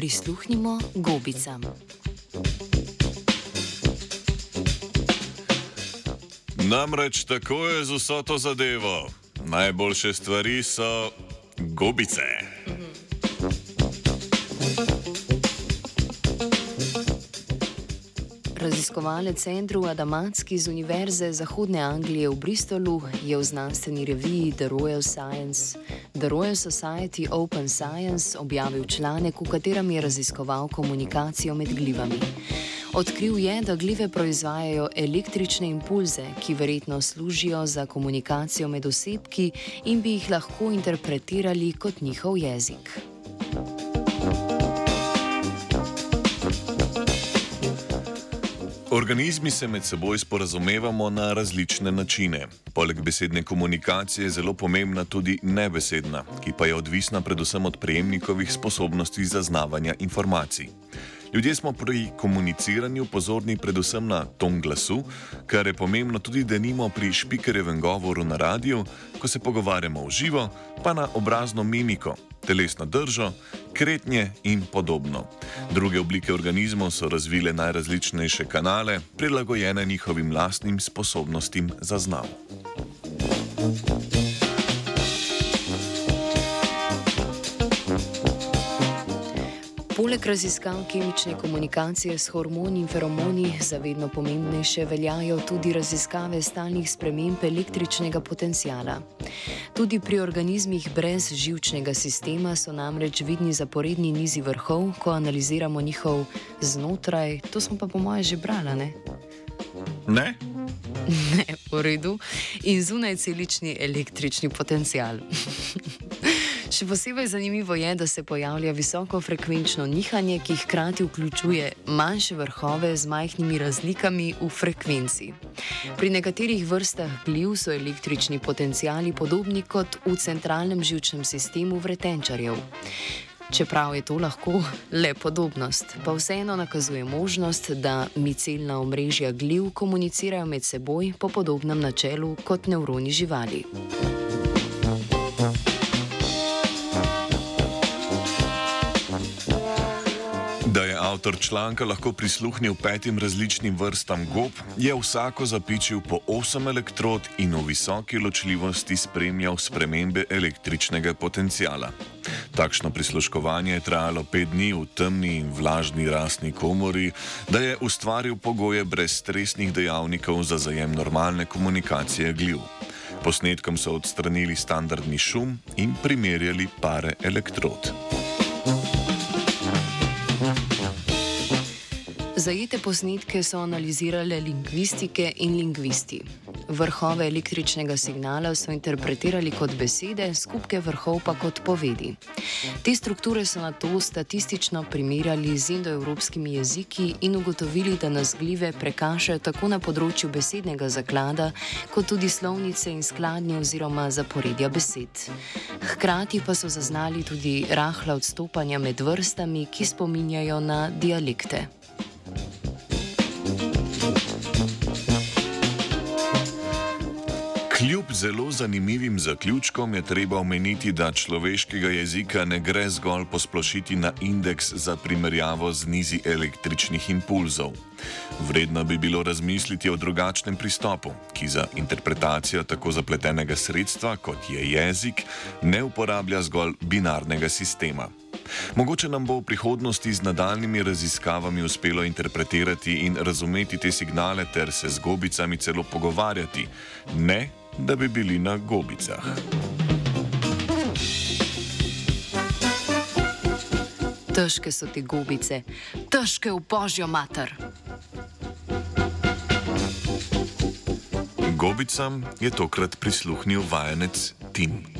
prisluhnimo gobicam. Namreč tako je z vso to zadevo. Najboljše stvari so gobice. Raziskovalec Andrew Adamatski z Univerze Zahodne Anglije v Bristolu je v znanstveni reviji The Royal, Science, The Royal Society Open Science objavil članek, v katerem je raziskoval komunikacijo med glivami. Odkril je, da glive proizvajajo električne impulze, ki verjetno služijo za komunikacijo med osebki in bi jih lahko interpretirali kot njihov jezik. Organizmi se med seboj sporazumevamo na različne načine. Poleg besedne komunikacije je zelo pomembna tudi nebesedna, ki pa je odvisna predvsem od prejemnikovih sposobnosti zaznavanja informacij. Ljudje smo pri komuniciranju pozorni predvsem na ton glasu, kar je pomembno tudi, da nimo pri špikerjevem govoru na radiju, ko se pogovarjamo v živo, pa na obrazno mimiko, telesno držo, kretnje in podobno. Druge oblike organizmov so razvile najrazličnejše kanale, prilagojene njihovim lastnim sposobnostim za znav. Poleg raziskav kemične komunikacije s hormoni in feromoni, zavedno pomembnejše veljajo tudi raziskave stalnih sprememb električnega potencijala. Tudi pri organizmih brez živčnega sistema so namreč vidni zaporedni nizi vrhov, ko analiziramo njihov znotraj, to smo pa po moje že brali, ne? Ne? Ne, v redu. In zunaj celični električni potencijal. Še posebej zanimivo je, da se pojavlja visokofrekvenčno nihanje, ki hkrati vključuje manjše vrhove z majhnimi razlikami v frekvenci. Pri nekaterih vrstah gliv so električni potencijali podobni kot v centralnem žilčnem sistemu vretenčarjev. Čeprav je to lahko le podobnost, pa vseeno nakazuje možnost, da micelna omrežja gliv komunicirajo med seboj po podobnem načelu kot nevroni živali. Avtor članka lahko prisluhnil petim različnim vrstam gob, je vsako zapičil po osem elektrod in v visoki ločljivosti spremljal spremembe električnega potencijala. Takšno prisluškovanje je trajalo pet dni v temni in vlažni rasni komori, da je ustvaril pogoje brez stresnih dejavnikov za zajem normalne komunikacije gljiv. Posnetkom so odstranili standardni šum in primerjali pare elektrod. Zajete posnetke so analizirale lingvistike in lingvisti. Vrhove električnega signala so interpretirali kot besede, skupke vrhov pa kot povedi. Te strukture so na to statistično primerjali z indoevropskimi jeziki in ugotovili, da nas glive prekašajo tako na področju besednega zaklada, kot tudi slovnice in skladnje oziroma zaporedja besed. Hkrati pa so zaznali tudi rahla odstopanja med vrstami, ki spominjajo na dialekte. Kljub zelo zanimivim zaključkom je treba omeniti, da človeškega jezika ne gre zgolj posplošiti na indeks za primerjavo z nizi električnih impulzov. Vredno bi bilo razmisliti o drugačnem pristopu, ki za interpretacijo tako zapletenega sredstva, kot je jezik, ne uporablja zgolj binarnega sistema. Mogoče nam bo v prihodnosti z nadaljnimi raziskavami uspelo interpretirati in razumeti te signale ter se z gobicami celo pogovarjati, ne da bi bili na gobicah. Težke so te gobice, težke v božjo mater. Gobicam je tokrat prisluhnil vajenec Tim.